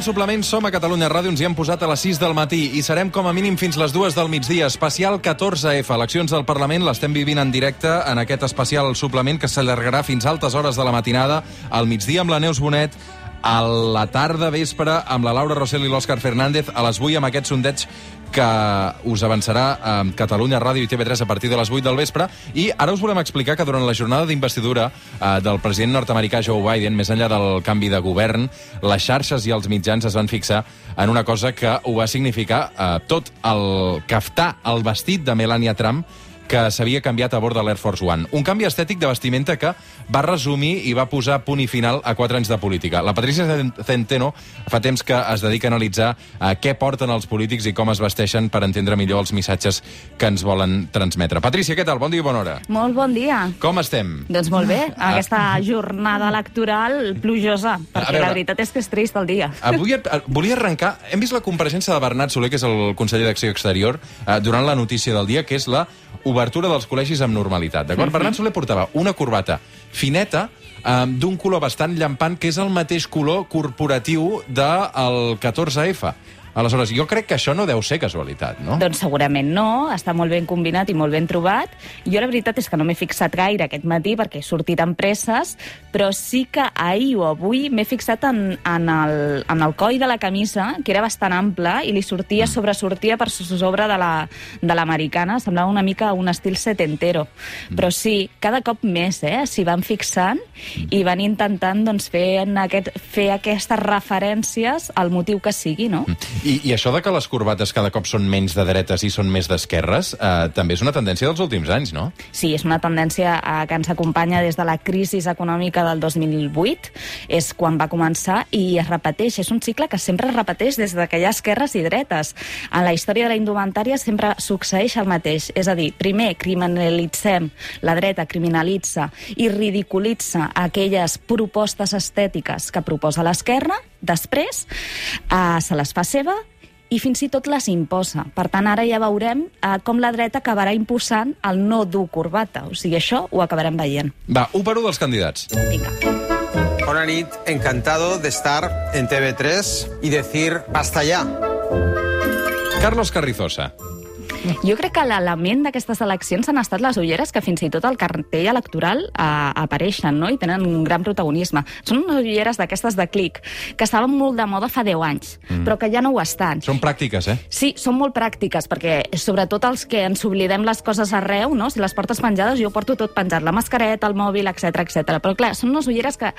Al suplement, som a Catalunya Ràdio, ens hi hem posat a les 6 del matí i serem com a mínim fins les 2 del migdia. Especial 14F, eleccions del Parlament, l'estem vivint en directe en aquest especial suplement que s'allargarà fins a altes hores de la matinada, al migdia amb la Neus Bonet, a la tarda vespre amb la Laura Rossell i l'Òscar Fernández, a les 8 amb aquest sondeig que us avançarà a Catalunya Ràdio i TV3 a partir de les 8 del vespre. I ara us volem explicar que durant la jornada d'investidura eh, del president nord-americà Joe Biden, més enllà del canvi de govern, les xarxes i els mitjans es van fixar en una cosa que ho va significar eh, tot el caftà, el vestit de Melania Trump, que s'havia canviat a bord de l'Air Force One. Un canvi estètic de vestimenta que va resumir i va posar punt i final a quatre anys de política. La Patricia Centeno fa temps que es dedica a analitzar eh, què porten els polítics i com es vesteixen per entendre millor els missatges que ens volen transmetre. Patricia, què tal? Bon dia i bona hora. Molt bon dia. Com estem? Doncs molt bé, aquesta jornada electoral plujosa, perquè veure. la veritat és que és trist el dia. Avui et- volia arrencar... Hem vist la compareixença de Bernat Soler, que és el conseller d'Acció Exterior, eh, durant la notícia del dia, que és la obertura dels col·legis amb normalitat. D'acord? Bernat Soler portava una corbata fineta, eh, d'un color bastant llampant, que és el mateix color corporatiu del 14F. Aleshores, jo crec que això no deu ser casualitat, no? Doncs segurament no, està molt ben combinat i molt ben trobat. Jo la veritat és que no m'he fixat gaire aquest matí perquè he sortit amb presses, però sí que ahir o avui m'he fixat en, en, el, en el coll de la camisa, que era bastant ample, i li sortia, sobresortia per sobre de la- de l'americana. La, Semblava una mica un estil setentero. Però sí, cada cop més eh, s'hi van fixant i van intentant doncs, fer, en aquest, fer aquestes referències al motiu que sigui, no? I, I això de que les corbates cada cop són menys de dretes i són més d'esquerres, eh, també és una tendència dels últims anys, no? Sí, és una tendència eh, que ens acompanya des de la crisi econòmica del 2008, és quan va començar i es repeteix. És un cicle que sempre es repeteix des de que hi ha esquerres i dretes. En la història de la indumentària sempre succeeix el mateix. És a dir, primer criminalitzem, la dreta criminalitza i ridiculitza aquelles propostes estètiques que proposa l'esquerra, després eh, se les fa seva i fins i tot les imposa. Per tant, ara ja veurem eh, com la dreta acabarà imposant el no dur corbata. O sigui, això ho acabarem veient. Va, un per un dels candidats. Vinga. Bona nit, encantado de estar en TV3 y decir basta ya. Carlos Carrizosa. Jo crec que l'element d'aquestes eleccions han estat les ulleres que fins i tot al cartell electoral eh, apareixen no? i tenen un gran protagonisme. Són unes ulleres d'aquestes de clic, que estaven molt de moda fa 10 anys, mm. però que ja no ho estan. Són pràctiques, eh? Sí, són molt pràctiques, perquè sobretot els que ens oblidem les coses arreu, no? si les portes penjades, jo porto tot penjat, la mascareta, el mòbil, etc etc. Però clar, són unes ulleres que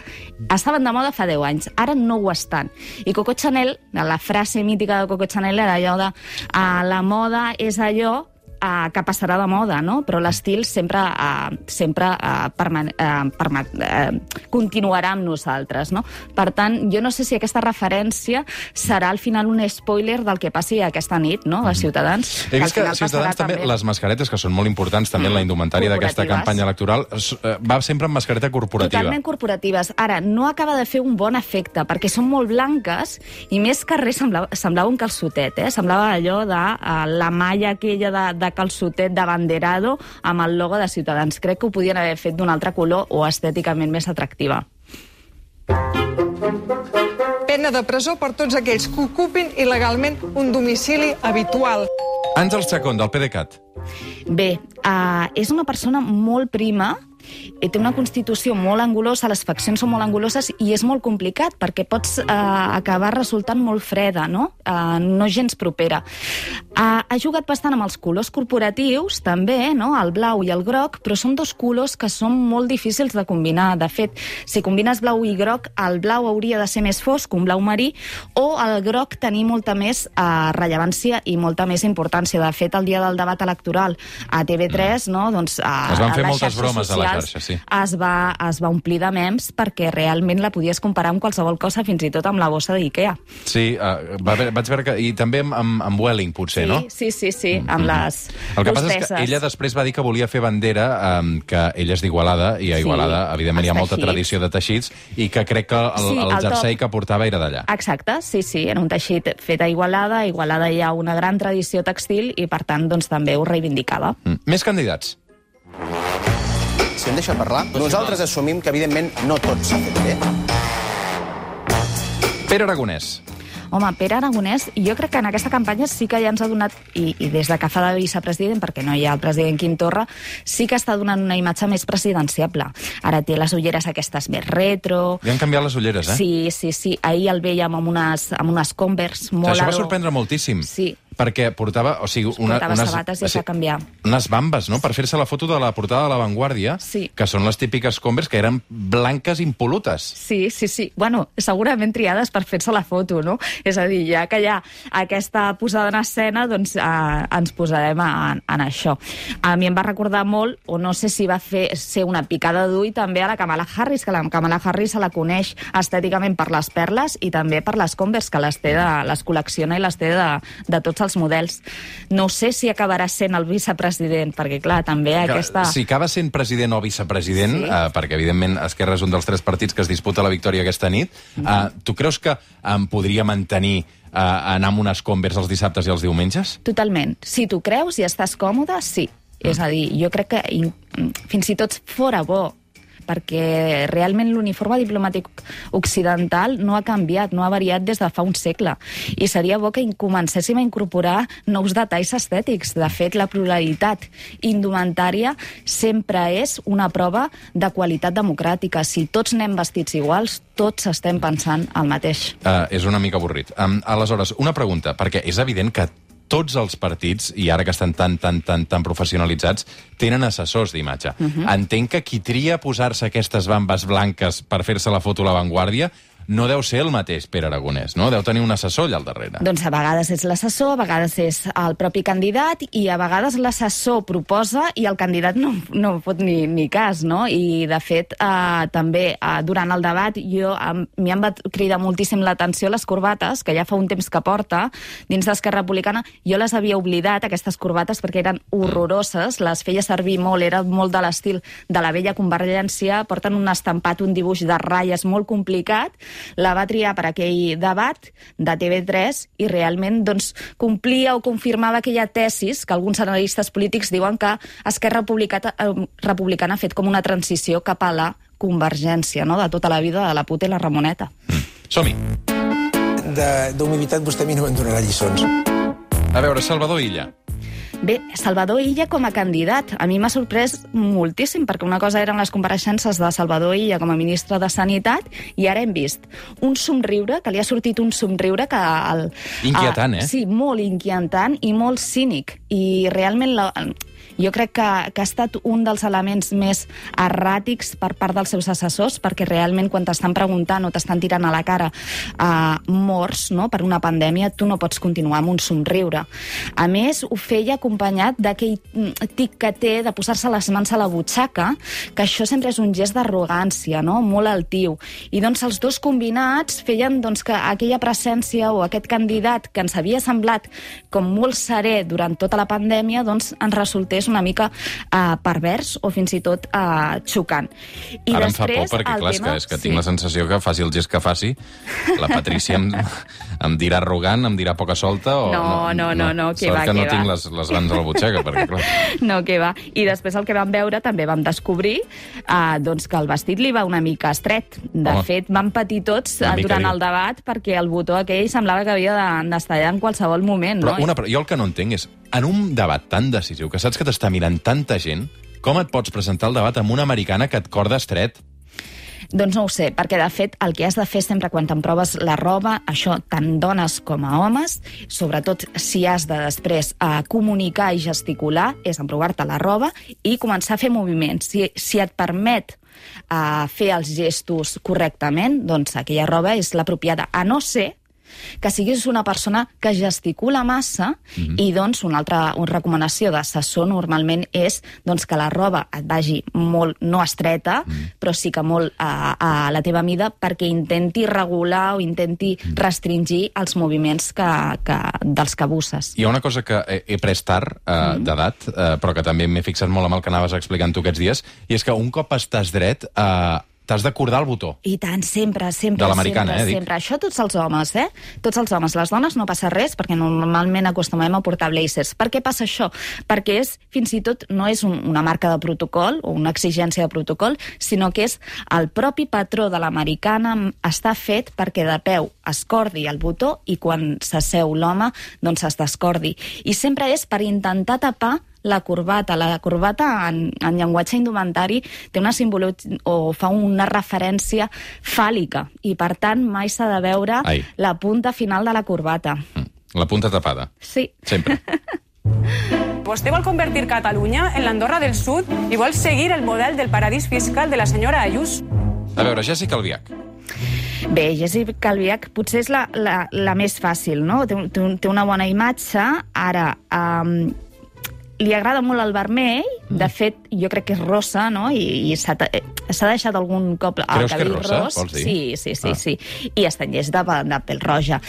estaven de moda fa 10 anys, ara no ho estan. I Coco Chanel, la frase mítica de Coco Chanel era allò de uh, la moda és allò 말이 요. Uh, que passarà de moda, no? però l'estil sempre, uh, sempre uh, perma uh, perma uh, continuarà amb nosaltres. No? Per tant, jo no sé si aquesta referència serà al final un spoiler del que passi aquesta nit no? a Ciutadans. He vist que final Ciutadans passarà també, les mascaretes, que són molt importants també en la Mm. indumentària d'aquesta campanya electoral, eh, va sempre amb mascareta corporativa. Totalment corporatives. Ara, no acaba de fer un bon efecte, perquè són molt blanques i més que res semblava, semblava un calçotet, eh? Semblava allò de uh, la malla aquella de, de calçotet de banderado amb el logo de Ciutadans. Crec que ho podien haver fet d'un altre color o estèticament més atractiva. Pena de presó per tots aquells que ocupin il·legalment un domicili habitual. Àngels Chacón, del PDeCAT. Bé, uh, és una persona molt prima, té una constitució molt angulosa, les faccions són molt anguloses i és molt complicat perquè pots eh, acabar resultant molt freda, no? Eh, no gens propera. Eh, ha jugat bastant amb els colors corporatius, també, no? el blau i el groc, però són dos colors que són molt difícils de combinar. De fet, si combines blau i groc, el blau hauria de ser més fosc, un blau marí, o el groc tenir molta més eh, rellevància i molta més importància. De fet, el dia del debat electoral a TV3, no? doncs, eh, Es van fer moltes bromes a la socials xarxa, sí. Es va, es va omplir de mems perquè realment la podies comparar amb qualsevol cosa, fins i tot amb la bossa d'Ikea. Sí, uh, va, vaig veure que... I també amb, amb, amb Welling, potser, no? Sí, sí, sí, amb les El que passa és que ella després va dir que volia fer bandera, um, que ella és d'Igualada, i a Sí, Igualada, evidentment, hi ha molta teixits. tradició de teixits, i que crec que el, Sí, el el jersei top. que portava era d'allà. Exacte, sí, sí, era un teixit fet a Igualada. A Igualada hi ha una gran tradició textil i, per tant, doncs, també ho reivindicava. Mm. Més candidats. Si em deixa parlar, nosaltres assumim que, evidentment, no tot s'ha fet bé. Pere Aragonès. Home, Pere Aragonès, jo crec que en aquesta campanya sí que ja ens ha donat, i, i des de que fa de vicepresident, perquè no hi ha el president Quim Torra, sí que està donant una imatge més presidenciable. Ara té les ulleres aquestes més retro... Li han canviat les ulleres, eh? Sí, sí, sí. Ahir el veiem amb unes, amb unes Converse molt Això va sorprendre moltíssim. Sí. Perquè portava, o sigui, una, Portava unes, sabates i es va canviar. unes bambes, no?, per fer-se la foto de la portada de La Vanguardia, Sí. que són les típiques Converse que eren blanques impolutes. Sí, sí, sí. Bueno, segurament triades per fer-se la foto, no? És a dir, ja que hi ha aquesta posada en escena, doncs eh, ens posarem en, en això. A mi em va recordar molt, o no sé si va fer ser una picada d'ull també a la Kamala Harris, que la Kamala Harris se la coneix estèticament per les perles i també per les Converse, que les té de, les col·lecciona i les té de, de tots els models. No sé si acabarà sent el vicepresident, perquè clar, també Que, aquesta... Si acaba sent president o vicepresident, Sí. eh, perquè evidentment Esquerra és un dels tres partits que es disputa la victòria aquesta nit, eh, tu creus que em podria mantenir eh, anar amb unes Converse els dissabtes i els diumenges? Totalment. Si tu creus i estàs còmode, sí. És a dir, jo crec que in, fins i tot fora bo, perquè realment l'uniforme diplomàtic occidental no ha canviat, no ha variat des de fa un segle. I seria bo que comencéssim a incorporar nous detalls estètics. De fet, la pluralitat indumentària sempre és una prova de qualitat democràtica. Si tots anem vestits iguals, tots estem pensant el mateix. Uh, és una mica avorrit. Um, aleshores, una pregunta, perquè és evident que tots els partits, i ara que estan tan, tan, tan, tan professionalitzats, tenen assessors d'imatge. Uh -huh. Entenc que qui tria posar-se aquestes bambes blanques per fer-se la foto a la Vanguardia no deu ser el mateix Pere Aragonès, no? Deu tenir un assessor allà al darrere. Doncs a vegades és l'assessor, a vegades és el propi candidat i a vegades l'assessor proposa i el candidat no, no fot ni, ni cas, no? I, de fet, eh, també eh, durant el debat jo, eh, m'hi han va cridar moltíssim l'atenció les corbates, que ja fa un temps que porta dins d'Esquerra Republicana. Jo les havia oblidat, aquestes corbates, perquè eren horroroses, les feia servir molt, era molt de l'estil de la vella Convergència, porten un estampat, un dibuix de ratlles molt complicat, la va triar per aquell debat de TV3 i realment doncs, complia o confirmava aquella tesis que alguns analistes polítics diuen que Esquerra Republicana, eh, Republicana ha fet com una transició cap a la convergència no? de tota la vida de la puta i la Ramoneta. Som-hi. De- d'humilitat vostè a mi no me'n donarà lliçons. A veure, Salvador Illa. Bé, Salvador Illa com a candidat. A mi m'ha sorprès moltíssim, perquè una cosa eren les compareixences de Salvador Illa com a ministre de Sanitat, i ara hem vist un somriure, que li ha sortit un somriure que... El, Inquietant, eh? Sí, molt inquietant i molt cínic. I realment la, jo crec que, que ha estat un dels elements més erràtics per part dels seus assessors, perquè realment quan t'estan preguntant o t'estan tirant a la cara uh, morts no, per una pandèmia, tu no pots continuar amb un somriure. A més, ho feia acompanyat d'aquell mm, tic que té de posar-se les mans a la butxaca, que això sempre és un gest d'arrogància, no? molt altiu. I doncs els dos combinats feien doncs, que aquella presència o aquest candidat que ens havia semblat com molt serè durant tota la pandèmia, doncs ens resultés una mica uh, pervers o fins i tot uh, xocant. I Ara em fa por després, perquè, clar, tema- que, és que sí. tinc la sensació que faci el gest que faci, la Patrícia em, em dirà arrogant, em dirà poca solta o... No, no, no, no, que Sort va, que no que tinc va. les, les mans a la butxaca, perquè, clar... No, que va. I després el que vam veure també vam descobrir uh, doncs que el vestit li va una mica estret. De Home. fet, vam patir tots Una mica, durant el debat perquè el botó aquell semblava que havia de- d'estallar en qualsevol moment. Però no? una, jo el que no entenc és, en un debat tan decisiu, que saps que t'està mirant tanta gent, com et pots presentar el debat amb una americana que et corda estret? Doncs no ho sé, perquè de fet el que has de fer sempre quan te'n proves la roba, això tant dones com a homes, sobretot si has de després eh, comunicar i gesticular, és emprovar-te la roba i començar a fer moviments. Si, si et permet eh, fer els gestos correctament, doncs aquella roba és l'apropiada, a no ser que siguis una persona que gesticula massa mm -hmm. i doncs una altra una recomanació d'assessor normalment és doncs, que la roba et vagi molt, no estreta, mm -hmm. però sí que molt a, a la teva mida perquè intenti regular o intenti restringir els moviments que, que, dels que abuses. Hi ha una cosa que he, he pres tard, eh, Mm-hmm. d'edat, eh, però que també m'he fixat molt amb el que anaves explicant tu aquests dies, i és que un cop estàs dret, eh, t'has d'acordar el botó. I tant, sempre, sempre, De l'americana, sempre, eh, dic. sempre. Això tots els homes, eh? Tots els homes. Les dones no passa res perquè normalment acostumem a portar blazers. Per què passa això? Perquè és, fins i tot, no és un, una marca de protocol o una exigència de protocol, sinó que és el propi patró de l'americana està fet perquè de peu es cordi el botó i quan s'asseu l'home, doncs es descordi. I sempre és per intentar tapar la corbata. La corbata, en, en llenguatge indumentari, té una simbologia o fa una referència fàl·lica i, per tant, mai s'ha de veure Ai. la punta final de la corbata. Mm. La punta tapada. Sí. Sempre. Vostè vol convertir Catalunya en l'Andorra del Sud i vol seguir el model del paradís fiscal de la senyora Ayuso. A veure, Jessica Albiach. Bé, Jessica Albiach potser és la, la, la més fàcil, no? Té, té, un- té una bona imatge. Ara, um, li agrada molt el vermell, de fet, jo crec que és rosa, no? I, i s'ha deixat algun cop el Creus cabell rosa, ros. Sí, sí, sí, Ah. sí. I es tenyeix de, de pèl roja.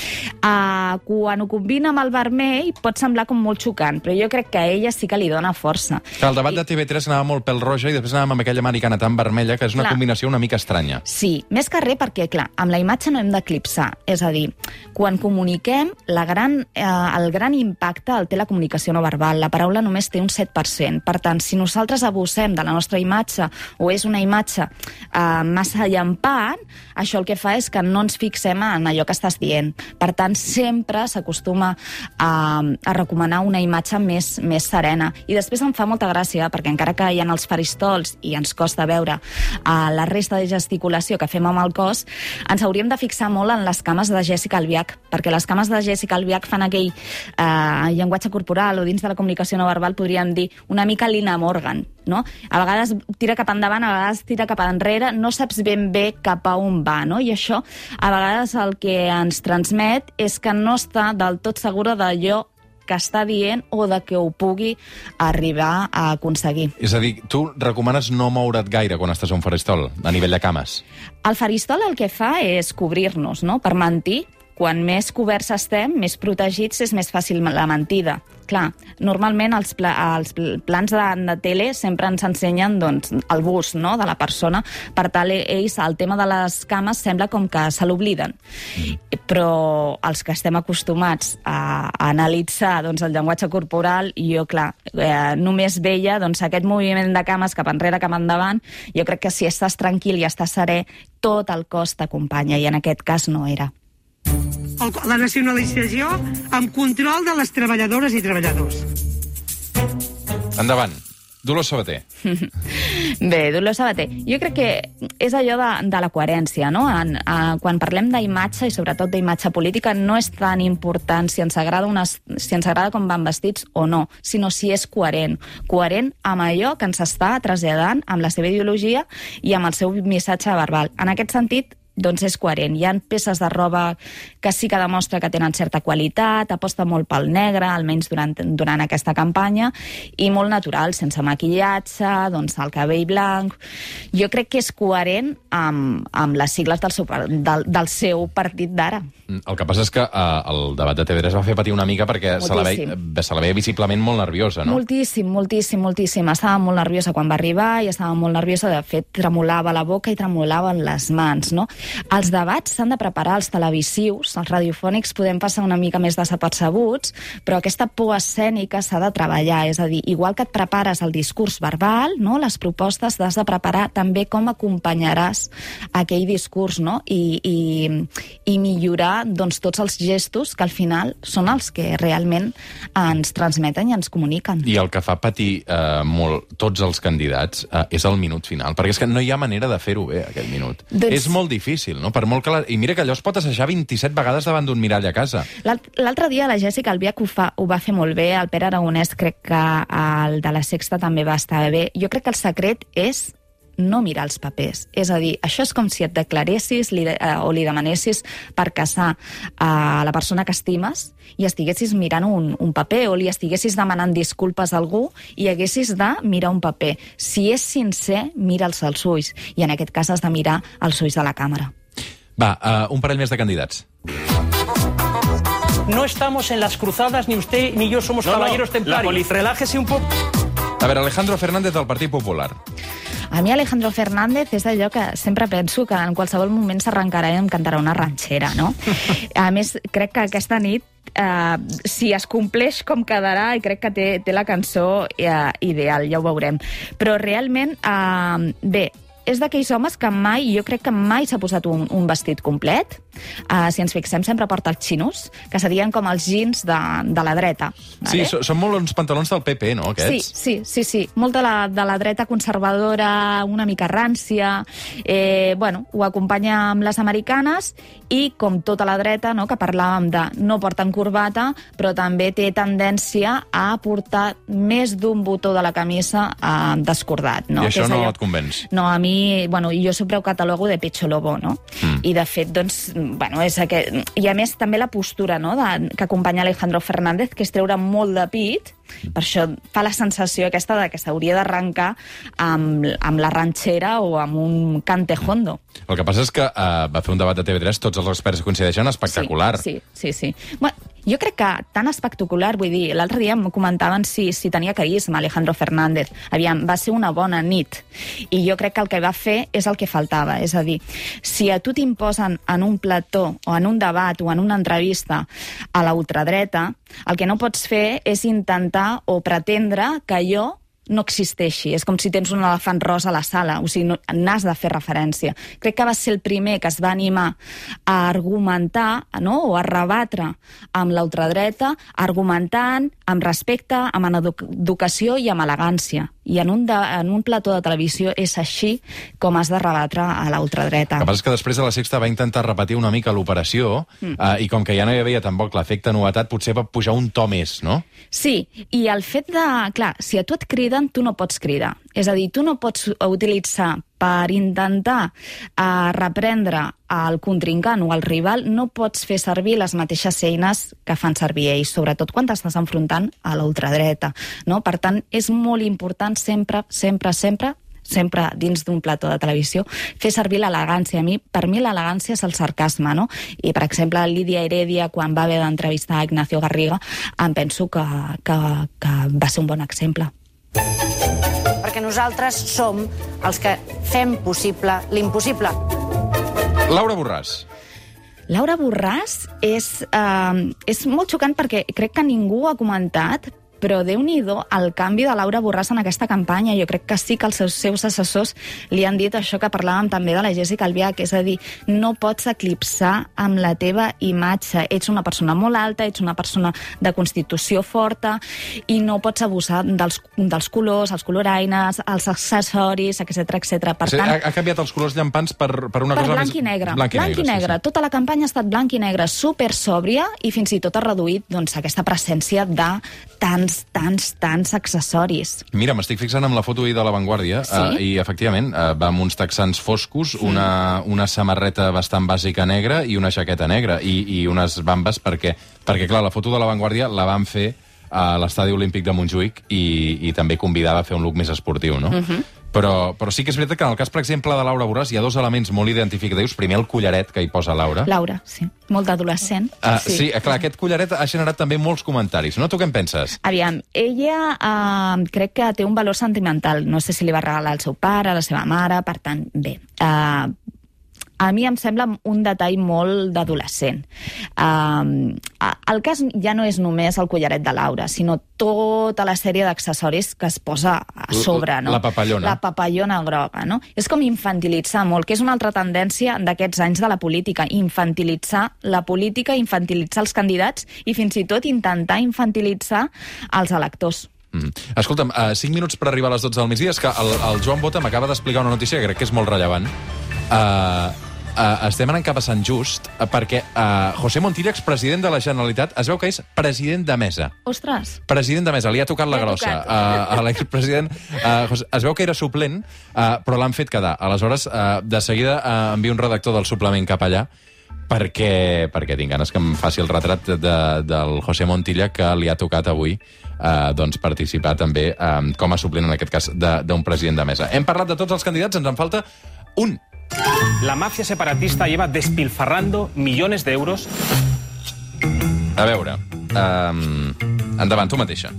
Uh, quan ho combina amb el vermell pot semblar com molt xocant, però jo crec que a ella sí que li dona força. Que el debat de TV3 anava molt pel roja i després anàvem amb aquella americana tan vermella, que és una Clar. combinació una mica estranya. Sí, més que res perquè, clar, amb la imatge no hem d'eclipsar. És a dir, quan comuniquem, la gran, eh, el gran impacte el té la comunicació no verbal. La paraula només té un 7%. Per tant, si nosaltres abusem de la nostra imatge o és una imatge eh, massa llampant, això el que fa és que no ens fixem en allò que estàs dient. Per tant, sempre s'acostuma a, a recomanar una imatge més, més serena. I després em fa molta gràcia, perquè encara que hi ha els faristols i ens costa veure uh, la resta de gesticulació que fem amb el cos, ens hauríem de fixar molt en les cames de Jessica Albiach, perquè les cames de Jessica Albiach fan aquell uh, llenguatge corporal o dins de la comunicació no verbal podríem dir una mica Lina Morgan, no? A vegades tira cap endavant, a vegades tira cap enrere, no saps ben bé cap a on va, no? I això a vegades el que ens transmet és que no està del tot segura d'allò que està dient o de que ho pugui arribar a aconseguir. És a dir, tu recomanes no moure't gaire quan estàs a un faristol, a nivell de cames. El faristol el que fa és cobrir-nos, no?, per mentir. Quan més coberts estem, més protegits, és més fàcil la mentida. Clar, normalment els, pla, els pl- plans de, de tele sempre ens ensenyen doncs, el bust no?, de la persona. Per tant, ells, el tema de les cames sembla com que se l'obliden. Però els que estem acostumats a, a analitzar doncs, el llenguatge corporal, jo, clar, eh, només veia doncs, aquest moviment de cames cap enrere, cap endavant, jo crec que si estàs tranquil i estàs serè, tot el cos t'acompanya, i en aquest cas no era. El, la nacionalització amb control de les treballadores i treballadors. Endavant. Dolors Sabater. Bé, Dolors Sabater, jo crec que és allò de, de la coherència, no? En, a, quan parlem d'imatge, i sobretot d'imatge política, no és tan important si ens, agrada unes, si ens agrada com van vestits o no, sinó si és coherent. Coherent amb allò que ens està traslladant amb la seva ideologia i amb el seu missatge verbal. En aquest sentit, doncs és coherent. Hi ha peces de roba que sí que demostra que tenen certa qualitat, aposta molt pel negre, almenys durant, durant aquesta campanya, i molt natural, sense maquillatge, doncs el cabell blanc... Jo crec que és coherent amb, amb les sigles del seu, del, del seu partit d'ara. El que passa és que uh, el debat de TV3 va fer patir una mica perquè se la, veia, se la veia visiblement molt nerviosa, no? Moltíssim, moltíssim, moltíssim. Estava molt nerviosa quan va arribar i estava molt nerviosa, de fet, tremolava la boca i tremolaven les mans, no? Els debats s'han de preparar, els televisius, els radiofònics podem passar una mica més desapercebuts, però aquesta por escènica s'ha de treballar, és a dir, igual que et prepares el discurs verbal, no? les propostes t'has de preparar també com acompanyaràs aquell discurs, no? I, i, i millorar doncs, tots els gestos que al final són els que realment ens transmeten i ens comuniquen. I el que fa patir eh, molt tots els candidats eh, és el minut final, perquè és que no hi ha manera de fer-ho bé, aquell minut. Doncs- És molt difícil, no? Per molt que la... I mira que allò es pot assajar 27 vegades davant d'un mirall a casa. L'alt- L'altre dia la Jessica Albiach ho, fa, ho va fer molt bé, el Pere Aragonès crec que el de la Sexta també va estar bé. Jo crec que el secret és no mirar els papers. És a dir, això és com si et declaressis li, de- eh, o li demanessis per casar a la persona que estimes i estiguessis mirant un, un paper o li estiguessis demanant disculpes a algú i haguessis de mirar un paper. Si és sincer, mira'ls als ulls. I en aquest cas has de mirar els ulls de la càmera. Va, uh, un parell més de candidats. No estamos en las cruzadas, ni usted ni yo somos No, no, caballeros la templarios. poli- Relájese un poco. A veure, Alejandro Fernández del Partit Popular. A mi Alejandro Fernández és allò que sempre penso que en qualsevol moment s'arrencarà i em cantarà una ranxera, no? A més, crec que aquesta nit Uh, si es compleix com quedarà i crec que té, té la cançó uh, ideal, ja ho veurem. Però realment, uh, bé, és d'aquells homes que mai, jo crec que mai s'ha posat un, un vestit complet. Uh, si ens fixem, sempre porta els xinos, que serien com els jeans de, de la dreta. Sí, so, són molt uns pantalons del PP, no, aquests? Sí, sí, sí, sí. Molt de la, de la dreta conservadora, una mica rància. Eh, bueno, ho acompanya amb les americanes i, com tota la dreta, no, que parlàvem de no porten corbata, però també té tendència a portar més d'un botó de la camisa eh, descordat. No? I això no allò- et convenç? no, a mi, bueno, jo sempre ho catalogo de pecho lobo, no? Mm. I de fet, doncs, bueno, és aquest... I a més també la postura, no?, de, que acompanya Alejandro Fernández, que és treure molt de pit, per això fa la sensació aquesta de que s'hauria d'arrencar amb, amb la ranxera o amb un cante hondo. El que passa és que uh, va fer un debat de TV3, tots els experts coincideixen, espectacular. Sí, sí, sí. sí. Bueno, jo crec que tan espectacular, vull dir, l'altre dia em comentaven si, si tenia carisma Alejandro Fernández. Aviam, va ser una bona nit. I jo crec que el que va fer és el que faltava. És a dir, si a tu t'imposen en un plató o en un debat o en una entrevista a la ultradreta, el que no pots fer és intentar o pretendre que allò no existeixi. És com si tens un elefant rosa a la sala, o sigui, no, n'has de fer referència. Crec que va ser el primer que es va animar a argumentar no? o a rebatre amb l'ultradreta, argumentant amb respecte, amb edu educació i amb elegància. I en un, de, en un plató de televisió és així com has de rebatre a l'ultradreta. El que passa és que després de la Sexta va intentar repetir una mica l'operació mm. uh, i com que ja no hi havia tampoc l'efecte novetat, potser va pujar un to més, no? Sí, i el fet de... Clar, si a tu et criden, tu no pots cridar. És a dir, tu no pots utilitzar per intentar uh, reprendre el contrincant o el rival, no pots fer servir les mateixes eines que fan servir ells, sobretot quan t'estàs enfrontant a l'ultradreta. No? Per tant, és molt important sempre, sempre, sempre sempre dins d'un plató de televisió, fer servir l'elegància. A mi, per mi l'elegància és el sarcasme, no? I, per exemple, Lídia Heredia, quan va haver d'entrevistar Ignacio Garriga, em penso que, que, que va ser un bon exemple. Nosaltres som els que fem possible l'impossible. Laura Borràs. Laura Borràs és, eh, és molt xocant perquè crec que ningú ha comentat però déu nhi el canvi de Laura Borràs en aquesta campanya. Jo crec que sí que els seus, seus assessors li han dit això que parlàvem també de la Jessica Albiach, és a dir, no pots eclipsar amb la teva imatge. Ets una persona molt alta, ets una persona de constitució forta i no pots abusar dels, dels colors, els coloraines, els accessoris, etc etc. Per o sigui, tant, ha, ha canviat els colors llampants per, per una per cosa blanc més... i negre. Blanc i negre, i negre. Sí, sí. Tota la campanya ha estat blanc i negre, super sòbria i fins i tot ha reduït doncs, aquesta presència de tants, tants, tants accessoris. Mira, m'estic fixant amb la foto ahir de La Vanguardia Sí? uh, i, efectivament, uh, va amb uns texans foscos, una, una samarreta bastant bàsica negra i una jaqueta negra i, i unes bambes perquè, perquè, clar, la foto de La Vanguardia la van fer a l'estadi olímpic de Montjuïc i, i també convidava a fer un look més esportiu, no? Mhm. Però, però sí que és veritat que en el cas, per exemple, de Laura Borràs hi ha dos elements molt identificatius. Primer, el collaret que hi posa Laura. Laura, sí. Molt d'adolescent. Uh, sí. sí, clar, aquest collaret ha generat també molts comentaris. No? Tu què en penses? Aviam, ella eh, crec que té un valor sentimental. No sé si li va regalar al seu pare, a la seva mare, per tant, bé. Eh, a mi em sembla un detall molt d'adolescent. Um, el cas ja no és només el collaret de Laura, sinó tota la sèrie d'accessoris que es posa a sobre, no? La papallona. La papallona groga, no? És com infantilitzar molt, que és una altra tendència d'aquests anys de la política, infantilitzar la política, infantilitzar els candidats i fins i tot intentar infantilitzar els electors. Mm. Escolta'm, uh, 5 minuts per arribar a les 12 del migdia. És que el, el Joan Bota m'acaba d'explicar una notícia que crec que és molt rellevant. Uh, uh, estem anant cap a Sant Just uh, perquè uh, José Montilla, expresident de la Generalitat, es veu que és president de mesa. Ostres! President de mesa, li ha tocat la grossa. Uh, a l'expresident uh, José- es veu que era suplent, uh, però l'han fet quedar. Aleshores, uh, de seguida uh, envio un redactor del suplement cap allà perquè, perquè tinc ganes que em faci el retrat de, del José Montilla que li ha tocat avui eh, doncs participar també eh, com a suplent, en aquest cas, de- d'un president de mesa. Hem parlat de tots els candidats, ens en falta un. La mafia separatista lleva despilfarrando millones de euros. A veure, um, endavant, tu mateixa.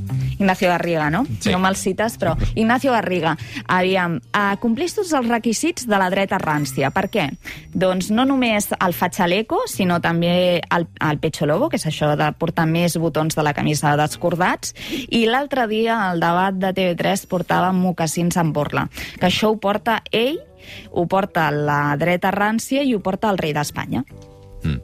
Ignacio Garriga, no? Sí. No me'l cites, però Ignacio Garriga, aviam, uh, complís tots els requisits de la dreta rància. Per què? Doncs no només el fatxaleco, sinó també el, el pecho lobo, que és això de portar més botons de la camisa descordats, i l'altre dia al debat de TV3 portava mocassins amb borla, que això ho porta ell, ho porta la dreta rància i ho porta el rei d'Espanya. Mm.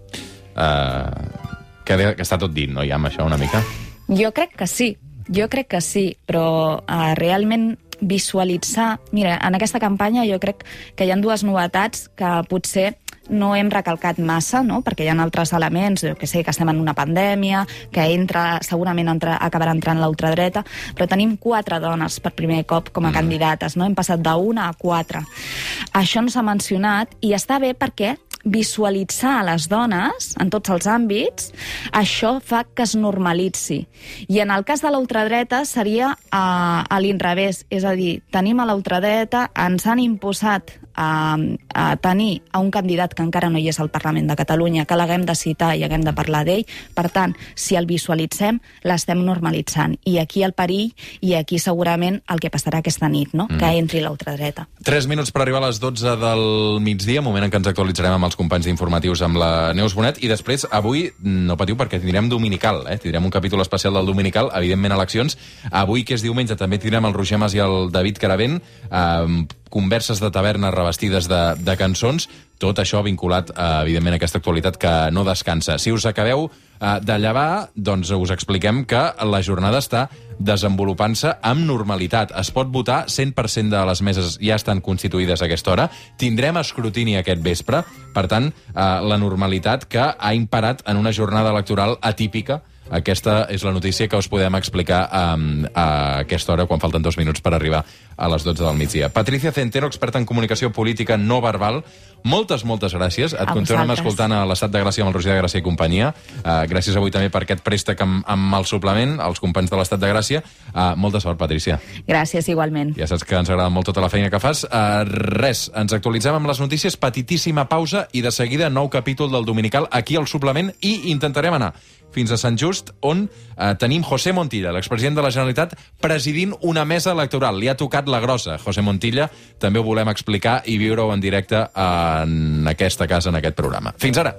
Uh, que, que està tot dit, no, ja, amb això, una mica? Jo crec que sí, jo crec que sí, però uh, realment visualitzar... Mira, en aquesta campanya jo crec que hi ha dues novetats que potser no hem recalcat massa, no? perquè hi ha altres elements, jo que sé, que estem en una pandèmia, que entra, segurament entra, acabarà entrant l'ultradreta, però tenim quatre dones per primer cop com a mm. candidates, no? hem passat d'una a quatre. Això no s'ha mencionat i està bé perquè visualitzar les dones en tots els àmbits, això fa que es normalitzi. I en el cas de l'ultradreta seria a, a l'inrevés, és a dir, tenim a l'ultradreta, ens han imposat a, a tenir a un candidat que encara no hi és al Parlament de Catalunya, que l'haguem de citar i haguem de parlar d'ell. Per tant, si el visualitzem, l'estem normalitzant. I aquí el perill, i aquí segurament el que passarà aquesta nit, no? Mm. que entri l'ultradreta. 3 minuts per arribar a les 12 del migdia, moment en què ens actualitzarem amb els companys d'informatius amb la Neus Bonet, i després, avui, no patiu perquè tindrem Dominical, eh? tindrem un capítol especial del Dominical, evidentment eleccions. Avui, que és diumenge, també tindrem el Roger Mas i el David Caravent, eh, converses de taverna revestides de, de cançons, tot això vinculat, eh, evidentment, a aquesta actualitat que no descansa. Si us acabeu eh, de llevar, doncs us expliquem que la jornada està desenvolupant-se amb normalitat. Es pot votar, 100% de les meses ja estan constituïdes a aquesta hora. Tindrem escrutini aquest vespre, per tant, eh, la normalitat que ha imparat en una jornada electoral atípica aquesta és la notícia que us podem explicar um, a aquesta hora, quan falten dos minuts per arribar a les 12 del migdia. Patricia Centeno, experta en comunicació política no verbal, moltes, moltes gràcies. Et A continuem vosaltres. escoltant a l'Estat de Gràcia amb el Roger de Gràcia i companyia. Uh, gràcies avui també per aquest préstec amb, amb el suplement, als companys de l'Estat de Gràcia. Uh, molta sort, Patricia. Gràcies, igualment. Ja saps que ens agrada molt tota la feina que fas. Uh, res, ens actualitzem amb les notícies, petitíssima pausa i de seguida nou capítol del Dominical aquí al suplement i intentarem anar fins a Sant Just, on eh, tenim José Montilla, l'expresident de la Generalitat, presidint una mesa electoral. Li ha tocat la grossa, José Montilla. També ho volem explicar i viure-ho en directe en aquesta casa, en aquest programa. Fins ara.